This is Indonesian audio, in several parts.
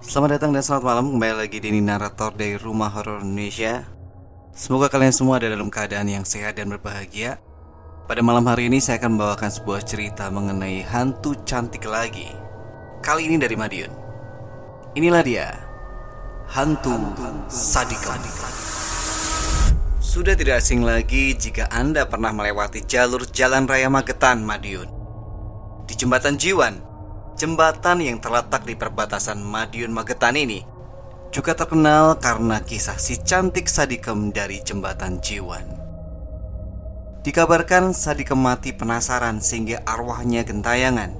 Selamat datang dan selamat malam. Kembali lagi di ini narator dari Rumah Horor Indonesia. Semoga kalian semua ada dalam keadaan yang sehat dan berbahagia. Pada malam hari ini saya akan membawakan sebuah cerita mengenai hantu cantik lagi. Kali ini dari Madiun. Inilah dia Hantu Sadika Sudah tidak asing lagi jika Anda pernah melewati jalur Jalan Raya Magetan, Madiun. Di Jembatan Jiwan Jembatan yang terletak di perbatasan Madiun Magetan ini juga terkenal karena kisah si cantik Sadikem dari jembatan Jiwan. Dikabarkan Sadikem mati penasaran sehingga arwahnya gentayangan.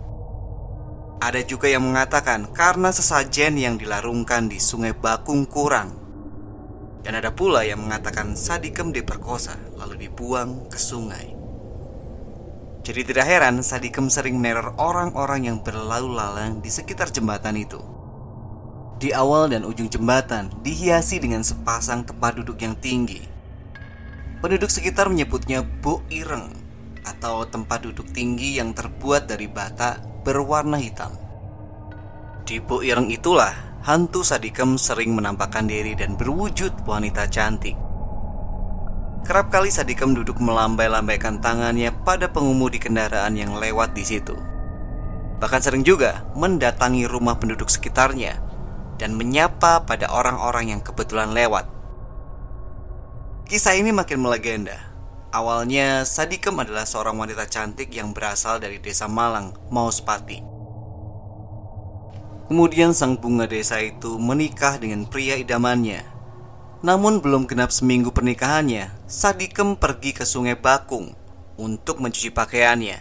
Ada juga yang mengatakan karena sesajen yang dilarungkan di sungai Bakung kurang. Dan ada pula yang mengatakan Sadikem diperkosa lalu dibuang ke sungai. Jadi tidak heran Sadikem sering meneror orang-orang yang berlalu lalang di sekitar jembatan itu. Di awal dan ujung jembatan dihiasi dengan sepasang tempat duduk yang tinggi. Penduduk sekitar menyebutnya Bo Ireng atau tempat duduk tinggi yang terbuat dari bata berwarna hitam. Di Bo Ireng itulah hantu Sadikem sering menampakkan diri dan berwujud wanita cantik. Kerap kali Sadikem duduk melambai-lambaikan tangannya pada pengemudi kendaraan yang lewat di situ. Bahkan sering juga mendatangi rumah penduduk sekitarnya dan menyapa pada orang-orang yang kebetulan lewat. Kisah ini makin melegenda. Awalnya, Sadikem adalah seorang wanita cantik yang berasal dari desa Malang, Mauspati. Kemudian sang bunga desa itu menikah dengan pria idamannya, namun belum genap seminggu pernikahannya, Sadikem pergi ke sungai Bakung untuk mencuci pakaiannya.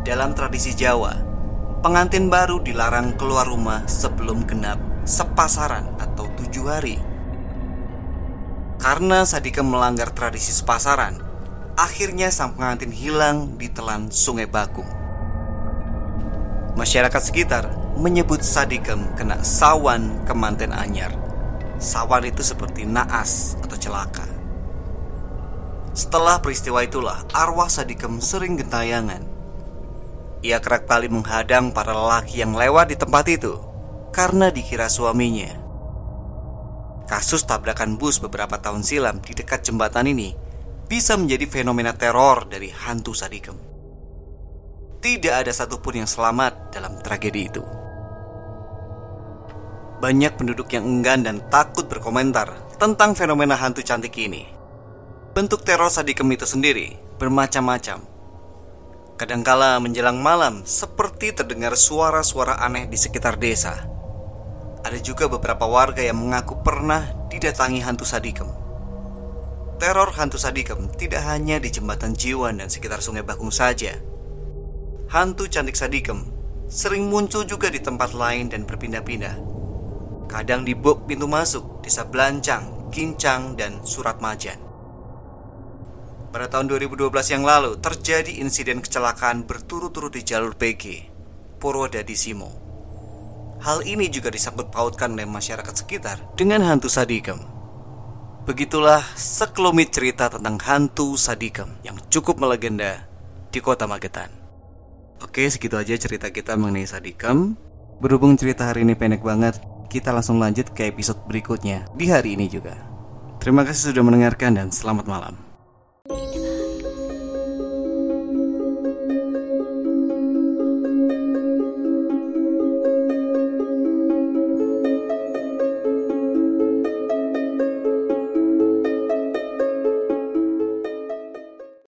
Dalam tradisi Jawa, pengantin baru dilarang keluar rumah sebelum genap sepasaran atau tujuh hari. Karena Sadikem melanggar tradisi sepasaran, akhirnya sang pengantin hilang di telan sungai Bakung. Masyarakat sekitar menyebut Sadikem kena sawan kemanten anyar Sawan itu seperti naas atau celaka. Setelah peristiwa itulah arwah Sadikem sering gentayangan. Ia kerap kali menghadang para lelaki yang lewat di tempat itu karena dikira suaminya. Kasus tabrakan bus beberapa tahun silam di dekat jembatan ini bisa menjadi fenomena teror dari hantu Sadikem. Tidak ada satupun yang selamat dalam tragedi itu. Banyak penduduk yang enggan dan takut berkomentar tentang fenomena hantu cantik ini. Bentuk teror Sadikem itu sendiri bermacam-macam. Kadangkala menjelang malam seperti terdengar suara-suara aneh di sekitar desa. Ada juga beberapa warga yang mengaku pernah didatangi hantu Sadikem. Teror hantu Sadikem tidak hanya di jembatan Jiwan dan sekitar Sungai Bakung saja. Hantu cantik Sadikem sering muncul juga di tempat lain dan berpindah-pindah kadang di bok pintu masuk desa Belancang, Kincang, dan Surat Majan. Pada tahun 2012 yang lalu terjadi insiden kecelakaan berturut-turut di jalur PG, Purwodadi Simo. Hal ini juga disambut pautkan oleh masyarakat sekitar dengan hantu Sadikem. Begitulah sekelumit cerita tentang hantu Sadikem yang cukup melegenda di kota Magetan. Oke, segitu aja cerita kita mengenai Sadikem. Berhubung cerita hari ini pendek banget, kita langsung lanjut ke episode berikutnya di hari ini juga. Terima kasih sudah mendengarkan dan selamat malam.